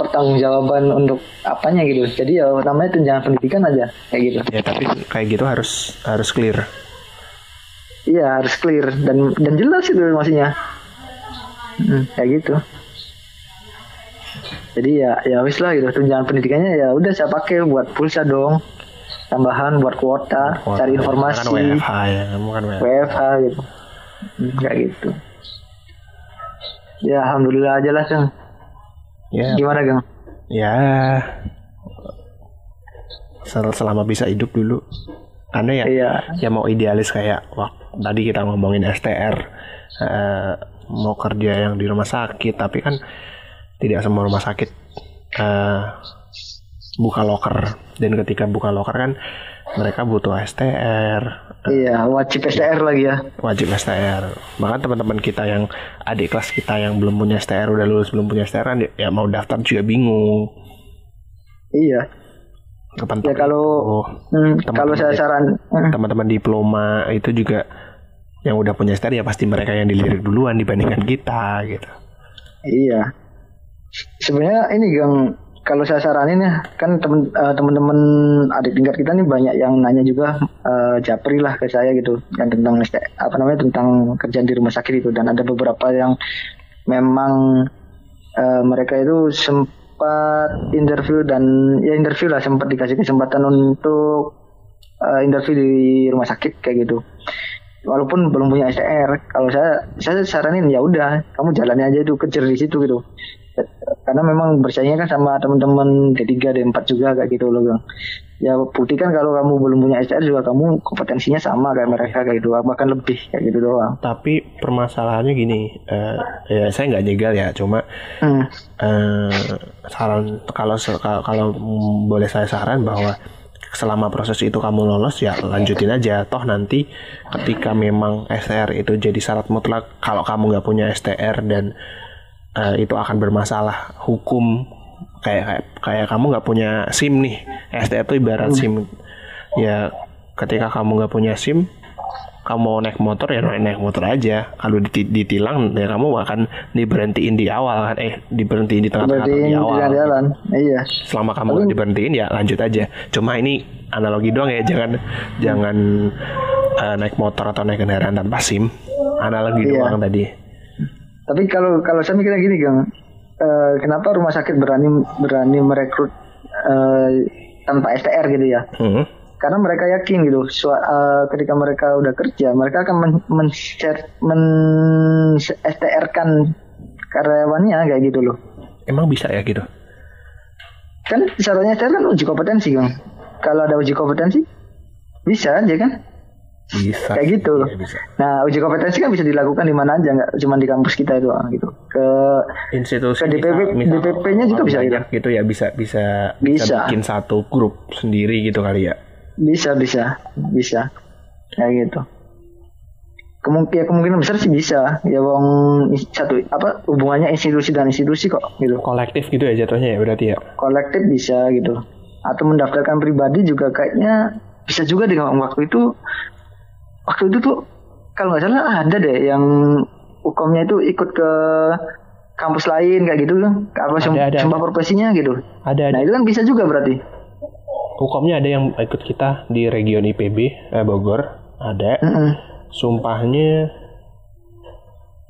S1: pertanggungjawaban untuk apanya gitu. Jadi ya namanya tunjangan pendidikan aja kayak gitu.
S2: Ya tapi kayak gitu harus harus clear.
S1: Iya harus clear dan dan jelas itu maksudnya. Hmm, kayak gitu jadi ya ya wis lah gitu. Tunjangan pendidikannya ya udah saya pakai buat pulsa dong. Tambahan buat kuota, kuota. cari informasi. Kan WFH ya kamu kan WFH, WFH gitu. Enggak gitu. Ya alhamdulillah aja lah kang ya. gimana kang
S2: ya. Sel selama bisa hidup dulu. Karena ya? Iya. ya mau idealis kayak wah tadi kita ngomongin STR uh, eh, mau kerja yang di rumah sakit tapi kan tidak semua rumah sakit uh, buka loker dan ketika buka loker kan mereka butuh STR
S1: iya wajib STR lagi ya.
S2: Wajib STR bahkan teman-teman kita yang adik kelas kita yang belum punya STR udah lulus belum punya STR kan ya mau daftar juga bingung.
S1: Iya.
S2: Kapan
S1: ya kalau hmm, kalau saya saran
S2: hmm. teman-teman diploma itu juga yang udah punya STR ya pasti mereka yang dilirik duluan dibandingkan kita gitu.
S1: Iya sebenarnya ini gang kalau saya saranin ya kan temen uh, teman-teman adik tingkat kita nih banyak yang nanya juga uh, japri lah ke saya gitu dan tentang apa namanya tentang kerjaan di rumah sakit itu. Dan ada beberapa yang memang uh, mereka itu sempat interview dan ya interview lah sempat dikasih kesempatan untuk uh, interview di rumah sakit kayak gitu. Walaupun belum punya STR kalau saya saya saranin ya udah kamu jalani aja itu kejar di situ gitu karena memang bersaingnya kan sama teman-teman D3 D4 juga kayak gitu loh Bang. Ya buktikan kalau kamu belum punya STR juga kamu kompetensinya sama kayak mereka kayak gitu bahkan lebih kayak gitu doang.
S2: Tapi permasalahannya gini, uh, ya saya nggak nyegal ya, cuma hmm. uh, saran kalau kalau boleh saya saran bahwa selama proses itu kamu lolos ya lanjutin aja toh nanti ketika memang STR itu jadi syarat mutlak kalau kamu nggak punya STR dan uh, itu akan bermasalah hukum. Kayak kayak kayak kamu nggak punya SIM nih. STR itu ibarat hmm. SIM. Ya ketika kamu nggak punya SIM kamu mau naik motor ya naik, naik motor aja. Kalau ditilang ya kamu akan diberhentiin di awal kan. Eh diberhentiin di tengah-tengah di awal. di jalan. iya. Selama kamu Tapi... diberhentiin ya lanjut aja. Cuma ini analogi doang ya jangan hmm. jangan uh, naik motor atau naik kendaraan tanpa SIM. Analogi iya. doang tadi
S1: tapi kalau kalau saya mikirnya gini, Gang. Uh, kenapa rumah sakit berani berani merekrut uh, tanpa STR gitu ya? Hmm. Karena mereka yakin gitu, uh, ketika mereka udah kerja, mereka akan men, men, men STR kan karyawannya kayak gitu loh.
S2: Emang bisa ya gitu?
S1: Kan syaratnya STR kan uji kompetensi, Gang. Kalau ada uji kompetensi, bisa aja kan?
S2: Bisa.
S1: Kayak gitu. Ya, bisa. nah uji kompetensi kan bisa dilakukan di mana aja nggak cuma di kampus kita itu gitu. Ke
S2: institusi
S1: ke DPP DPP-nya juga bisa
S2: gitu. gitu ya bisa bisa bisa bikin satu grup sendiri gitu kali ya.
S1: Bisa bisa bisa. Kayak gitu. Kemungkinan ya kemungkinan besar sih bisa. Ya wong satu apa hubungannya institusi dan institusi kok gitu.
S2: Kolektif gitu ya jatuhnya ya berarti ya?
S1: Kolektif bisa gitu. Atau mendaftarkan pribadi juga kayaknya bisa juga dengan waktu itu waktu itu tuh kalau nggak salah ada deh yang hukumnya itu ikut ke kampus lain kayak gitu kan. Apa ada, sumpah profesinya gitu.
S2: Ada, ada.
S1: nah itu kan bisa juga berarti.
S2: Hukumnya ada yang ikut kita di region IPB eh, Bogor. Ada. Mm -mm. sumpahnya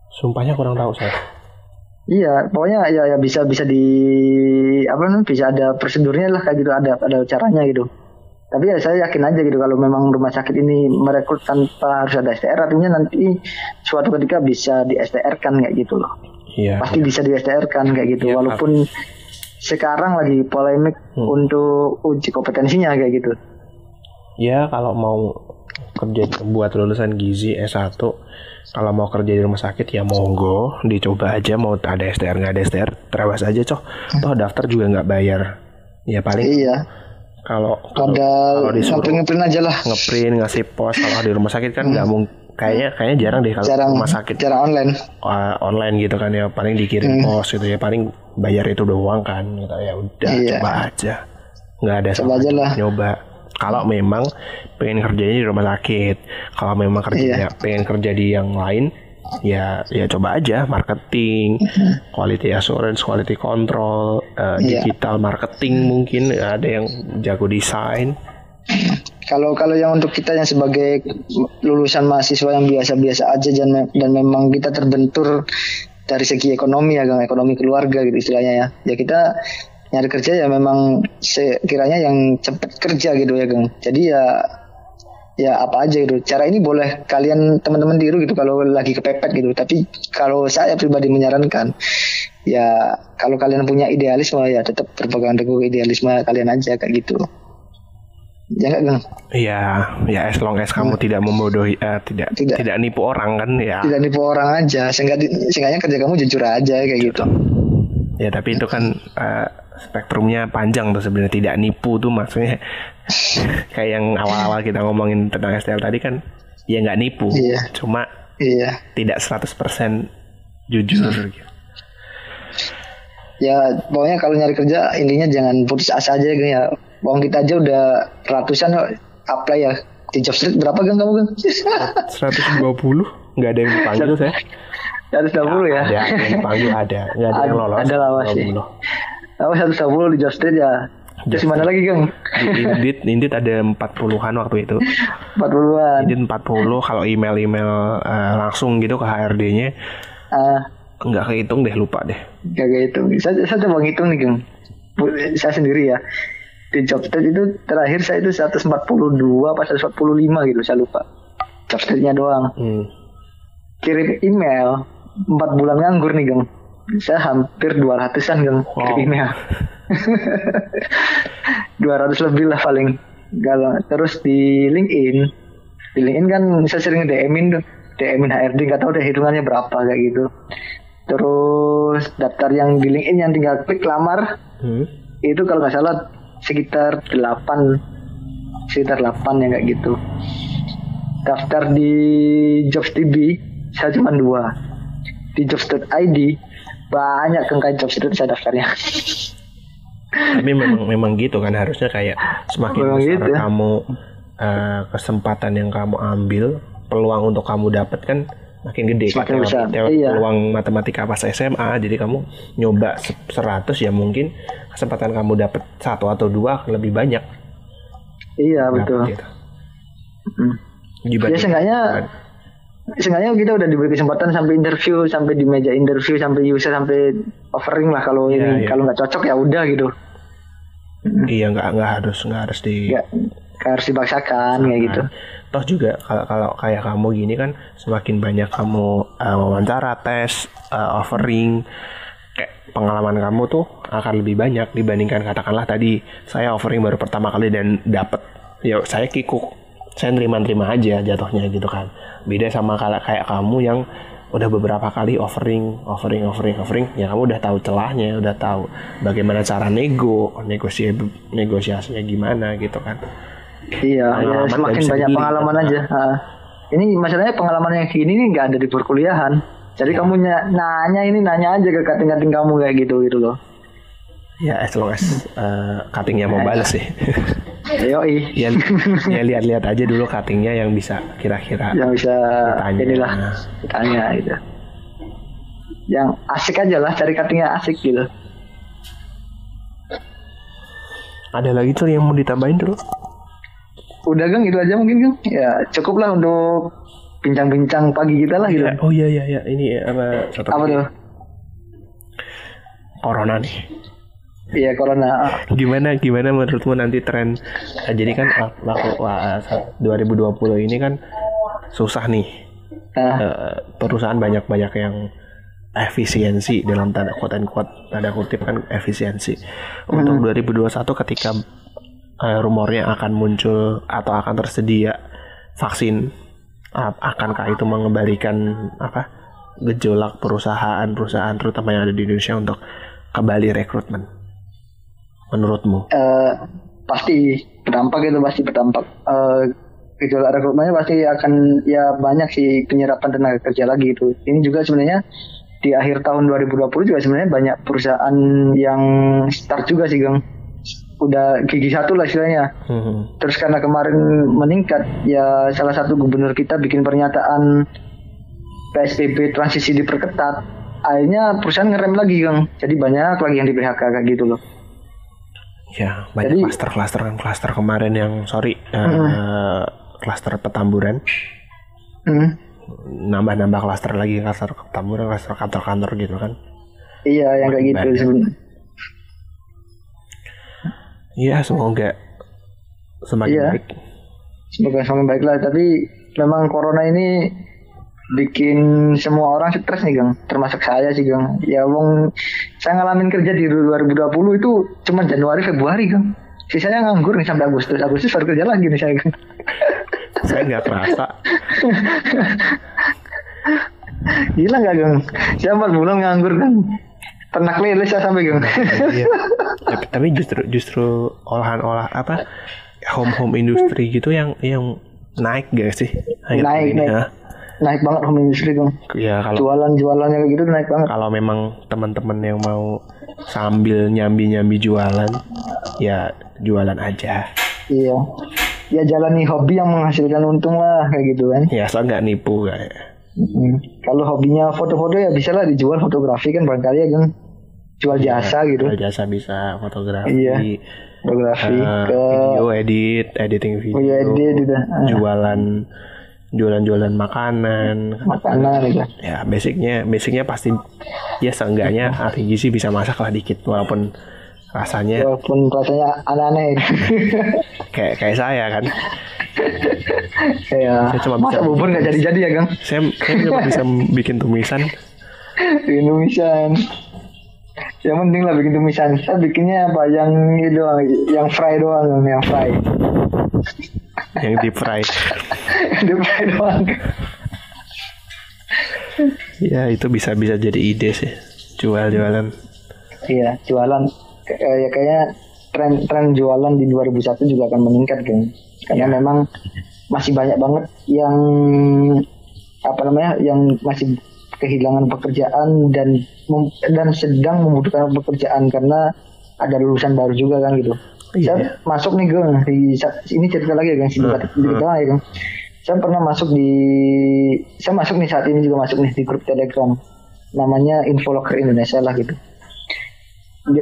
S2: sumpahnya kurang tahu saya.
S1: Iya, pokoknya ya, ya bisa bisa di apa namanya bisa ada prosedurnya lah kayak gitu ada ada caranya gitu tapi ya saya yakin aja gitu kalau memang rumah sakit ini merekrut tanpa harus ada STR artinya nanti suatu ketika bisa di STR kan kayak gitu loh. Iya, pasti iya. bisa di STR kan kayak gitu iya, walaupun sekarang lagi polemik hmm. untuk uji kompetensinya kayak gitu.
S2: Ya kalau mau kerja buat lulusan gizi S1 kalau mau kerja di rumah sakit ya monggo dicoba aja mau ada STR nggak ada STR terawas aja cok. Toh daftar juga nggak bayar. Ya paling
S1: iya
S2: kalau
S1: kalau disuruh ngeprint aja lah
S2: ngeprint ngasih pos kalau di rumah sakit kan nggak hmm. mungkin kayaknya kayaknya jarang deh kalau jarang, rumah sakit
S1: jarang online
S2: uh, online gitu kan ya paling dikirim hmm. pos gitu ya paling bayar itu doang kan gitu ya udah iya. coba aja nggak ada
S1: coba aja lah
S2: nyoba kalau memang pengen kerjanya di rumah sakit kalau memang kerjanya iya. pengen kerja di yang lain ya ya coba aja marketing quality assurance quality control uh, digital marketing mungkin ada yang jago desain.
S1: Kalau kalau yang untuk kita yang sebagai lulusan mahasiswa yang biasa-biasa aja dan dan memang kita terbentur dari segi ekonomi ya gang ekonomi keluarga gitu istilahnya ya. Ya kita nyari kerja ya memang sekiranya yang cepet kerja gitu ya Gang. Jadi ya ya apa aja gitu. Cara ini boleh kalian teman-teman tiru gitu kalau lagi kepepet gitu. Tapi kalau saya pribadi menyarankan ya kalau kalian punya idealisme ya tetap berpegang teguh idealisme kalian aja kayak gitu.
S2: Ya enggak, Gang? Iya, ya as long as kamu hmm. tidak membodohi uh, tidak, tidak tidak nipu orang kan ya.
S1: Tidak nipu orang aja, sehingga sehingga kerja kamu jujur aja kayak gitu.
S2: Ya, tapi itu kan uh, spektrumnya panjang tuh sebenarnya tidak nipu tuh maksudnya. Kayak yang awal-awal kita ngomongin tentang STL tadi kan ya nggak nipu. Iya. cuma iya. tidak 100% jujur hmm. gitu.
S1: ya pokoknya kalau nyari kerja intinya jangan putus asa aja gitu ya. Bawang kita aja udah ratusan apply ya. Di job street berapa kan kamu kan
S2: 120 nggak ada yang dipanggil saya.
S1: 120 ya,
S2: ya? ada yang dipanggil ada. Nggak ada, ada yang lolos
S1: ada lah masih Oh satu sepuluh di Just ya. Terus mana lagi Kang?
S2: Di Indit, Indit ada empat puluhan waktu itu.
S1: Empat puluhan.
S2: Indit empat puluh. Kalau email-email uh, langsung gitu ke HRD-nya, uh, ah. nggak kehitung deh, lupa deh.
S1: Nggak kehitung. Saya, saya coba ngitung nih Kang. Saya sendiri ya. Di job itu terakhir saya itu 142 apa 145 gitu, saya lupa. Job doang. Hmm. Kirim email empat bulan nganggur nih Kang saya hampir 200an kan wow. email. 200 lebih lah paling. Kalau terus di LinkedIn. Di LinkedIn kan saya sering DM-in tuh. DM-in HRD nggak tahu deh hitungannya berapa kayak gitu. Terus daftar yang di LinkedIn yang tinggal klik lamar. Hmm. itu kalau nggak salah sekitar 8 sekitar 8 ya kayak gitu. Daftar di Jobs.tv saya cuma dua. Di Jobs.id banyak kan kayak job itu saya daftarnya
S2: tapi memang memang gitu kan harusnya kayak semakin memang besar gitu. kamu uh, kesempatan yang kamu ambil peluang untuk kamu dapat kan makin gede
S1: semakin besar
S2: iya. peluang matematika pas SMA jadi kamu nyoba 100 ya mungkin kesempatan kamu dapat satu atau dua lebih banyak
S1: iya betul gitu. hmm. ya seenggaknya Seenggaknya kita udah diberi kesempatan sampai interview, sampai di meja interview, sampai user, sampai offering lah kalau yeah, ini yeah. kalau nggak cocok ya udah gitu.
S2: Iya nggak nggak harus nggak harus di
S1: gak, harus dipaksakan kayak gitu.
S2: Toh juga kalau kalau kayak kamu gini kan semakin banyak kamu uh, wawancara, tes, uh, offering, kayak pengalaman kamu tuh akan lebih banyak dibandingkan katakanlah tadi saya offering baru pertama kali dan dapat ya saya kikuk saya terima-terima aja jatuhnya gitu kan. Beda sama kayak kamu yang udah beberapa kali offering offering offering offering ya kamu udah tahu celahnya udah tahu bagaimana cara nego negosiasi negosiasinya gimana gitu kan.
S1: Iya ya, semakin banyak gitu pengalaman kan. aja. nah, ini masalahnya pengalaman yang gini nih nggak ada di perkuliahan. Jadi ya. kamu nanya ini nanya aja ke kating-kating kamu kayak gitu gitu loh.
S2: Ya as long as uh, cuttingnya mau balas sih
S1: Yoi.
S2: ya, ya lihat-lihat aja dulu cuttingnya yang bisa kira-kira
S1: yang bisa ditanya. inilah tanya itu yang asik aja lah cari cuttingnya asik gitu.
S2: Ada lagi tuh yang mau ditambahin dulu?
S1: Udah gang itu aja mungkin gang. Ya cukup lah untuk bincang-bincang pagi kita lah gitu.
S2: Ya, oh iya iya iya ini apa
S1: apa tuh?
S2: Corona nih
S1: Iya corona.
S2: Gimana gimana menurutmu nanti tren? Nah, jadi kan waktu 2020 ini kan susah nih. Uh. perusahaan banyak banyak yang efisiensi dalam tanda and quote tanda kutip kan efisiensi. Untuk hmm. 2021 ketika uh, rumornya akan muncul atau akan tersedia vaksin akankah itu mengembalikan apa gejolak perusahaan-perusahaan terutama yang ada di Indonesia untuk kembali rekrutmen menurutmu?
S1: Uh, pasti berdampak itu pasti berdampak uh, gejolak rekrutmennya pasti akan ya banyak sih penyerapan tenaga kerja lagi itu ini juga sebenarnya di akhir tahun 2020 juga sebenarnya banyak perusahaan yang start juga sih Gang udah gigi satu lah istilahnya. Hmm. Terus karena kemarin meningkat, ya salah satu gubernur kita bikin pernyataan PSBB transisi diperketat. Akhirnya perusahaan ngerem lagi, Kang. Jadi banyak lagi yang di PHK kayak gitu loh.
S2: Ya, banyak klaster-klaster kan klaster kemarin yang sorry uh, klaster petamburan. Hmm. Nambah-nambah klaster lagi klaster petamburan, klaster kantor-kantor gitu kan.
S1: Iya, yang kayak gitu sebenarnya
S2: Iya, semoga semakin iya. baik.
S1: Semoga semakin baik lah. Tapi memang corona ini bikin semua orang stres nih Gang. Termasuk saya sih Gang. Ya wong saya ngalamin kerja di 2020 itu cuma Januari Februari Gang. Sisanya nganggur nih sampai Agustus. Agustus baru kerja lagi nih saya Gang.
S2: Saya nggak terasa
S1: gila nggak Gang? Saya 4 bulan nganggur kan ternak lele saya sampai gitu. iya.
S2: tapi, tapi justru justru olahan-olah apa home home industri gitu yang yang naik gak sih?
S1: naik ini, naik. Naik banget home industry dong.
S2: Ya kalau
S1: jualan jualannya kayak gitu naik banget.
S2: Kalau memang teman-teman yang mau sambil nyambi-nyambi jualan, ya jualan aja.
S1: Iya. Ya jalani hobi yang menghasilkan untung lah kayak gitu kan.
S2: Ya asal nggak nipu kayak.
S1: Hmm. Kalau hobinya foto-foto ya bisa lah dijual fotografi kan barangkali ya kan jual iya, jasa ya, gitu
S2: jual jasa bisa fotografi
S1: iya fotografi uh,
S2: ke video edit editing video, video edit gitu. Uh. Jualan jualan-jualan makanan.
S1: Makanan gitu
S2: ya basicnya basicnya pasti ya seenggaknya ahli gizi bisa masak lah dikit walaupun rasanya
S1: walaupun rasanya aneh-aneh.
S2: Kayak kayak saya kan.
S1: Saya, saya cuma bisa bubur nggak jadi-jadi ya Kang?
S2: Saya saya cuma bisa bikin tumisan.
S1: Tumisan. Yang penting lah bikin tumisan. Saya bikinnya apa? Yang ini doang yang fry doang yang fry.
S2: Yang deep fry
S1: fry doang
S2: ya itu bisa bisa jadi ide sih jual jualan
S1: iya jualan ya kayaknya tren tren jualan di 2001 juga akan meningkat kan karena ya. memang masih banyak banget yang apa namanya yang masih kehilangan pekerjaan dan dan sedang membutuhkan pekerjaan karena ada lulusan baru juga kan gitu. Iya. Saya masuk nih di ini cerita lagi ya Gang sedikit hmm. sedikit ya. Saya pernah masuk di saya masuk nih saat ini juga masuk nih di grup Telegram. Namanya Infolocker Indonesia lah gitu. Di,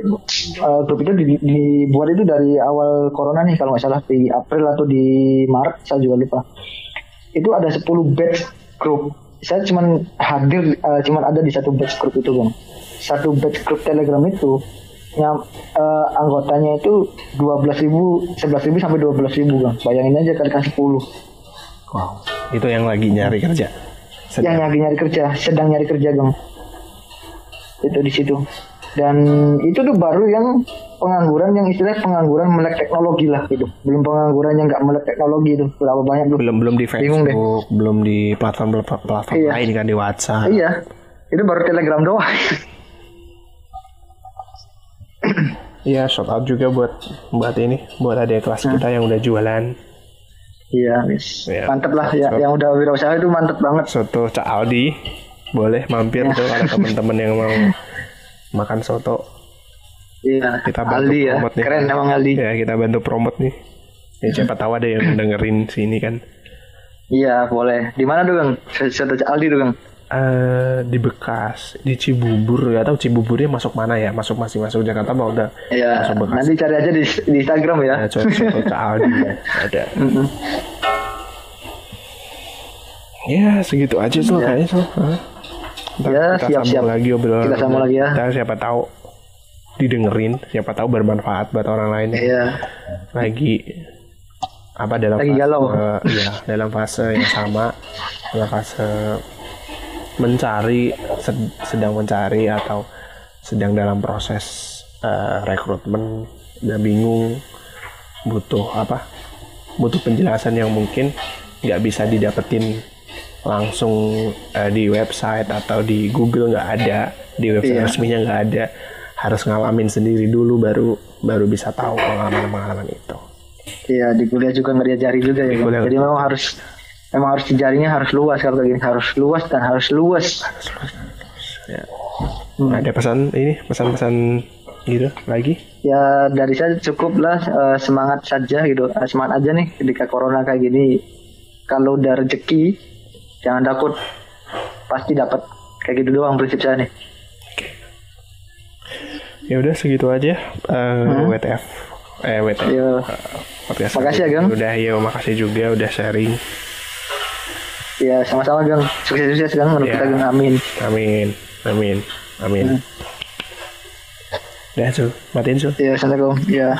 S1: uh, grup itu di, dibuat itu dari awal corona nih kalau nggak salah di April atau di Maret saya juga lupa. Itu ada 10 batch grup. Saya cuma hadir uh, cuman ada di satu batch group itu bang. Satu batch group telegram itu yang uh, anggotanya itu dua belas ribu sebelas ribu sampai dua belas ribu bang. Bayangin aja kali sepuluh
S2: wow. Itu yang lagi nyari kerja?
S1: Sedang. yang lagi nyari kerja sedang nyari kerja bang. Itu di situ. Dan itu tuh baru yang pengangguran yang istilah pengangguran melek teknologi lah gitu. Belum pengangguran yang nggak melek teknologi itu. Berapa banyak
S2: tuh? Belum belum di Facebook belum di platform platform iya. lain kan di WhatsApp.
S1: Iya. Itu baru Telegram doang.
S2: Iya, shout out juga buat buat ini, buat ada kelas hmm. kita yang udah jualan.
S1: Iya, mis. Ya, mantep lah ya, yang udah wirausaha itu mantep banget.
S2: Soto Cak Aldi, boleh mampir ya. tuh ada teman-teman yang mau makan soto.
S1: Iya. Kita bantu Aldi ya. Nih. Keren emang Aldi.
S2: Ya kita bantu promote nih. Ya siapa tahu ada yang dengerin sini kan.
S1: Iya boleh. Di mana bang? Soto Aldi tuh bang?
S2: Uh, di Bekas, di Cibubur ya tahu Cibuburnya masuk mana ya? Masuk masih masuk Jakarta mau udah
S1: Iya. Masuk Bekas. Nanti cari aja di, di Instagram ya. Ya
S2: coba soto Aldi ya. Ada. Mm -hmm. Ya segitu aja tuh ya. kayaknya tuh.
S1: Ntar ya, kita siap, siap.
S2: lagi obrolan.
S1: Kita sambung lagi ya.
S2: Ntar siapa tahu didengerin, siapa tahu bermanfaat buat orang lain.
S1: Iya.
S2: Lagi apa dalam
S1: lagi
S2: fase,
S1: galau.
S2: Uh, ya, dalam fase yang sama, dalam fase mencari sed, sedang mencari atau sedang dalam proses uh, rekrutmen dan bingung butuh apa butuh penjelasan yang mungkin nggak bisa didapetin langsung uh, di website atau di Google nggak ada di website yeah. resminya nggak ada harus ngalamin sendiri dulu baru baru bisa tahu pengalaman-pengalaman itu.
S1: Iya di kuliah juga nggak diajari juga ya. Kuliah. Jadi memang harus memang harus dijarinya harus luas kalau kayak gini harus luas dan harus luas. Harus luas.
S2: Ya. Hmm. Ada pesan ini pesan-pesan gitu lagi?
S1: Ya dari saya cukup lah uh, semangat saja gitu uh, semangat aja nih ketika corona kayak gini. Kalau udah rezeki jangan takut pasti dapat kayak gitu doang prinsip saya nih
S2: ya udah segitu aja uh, hmm. WTF eh WTF
S1: Yo. Uh, makasih ya Gang
S2: udah ya makasih juga udah sharing
S1: ya sama-sama Gang sukses sukses Gang menurut ya. kita Gang amin.
S2: Amin. Amin. Amin. Hmm. udah Sul matiin Sul
S1: ya assalamualaikum. Ya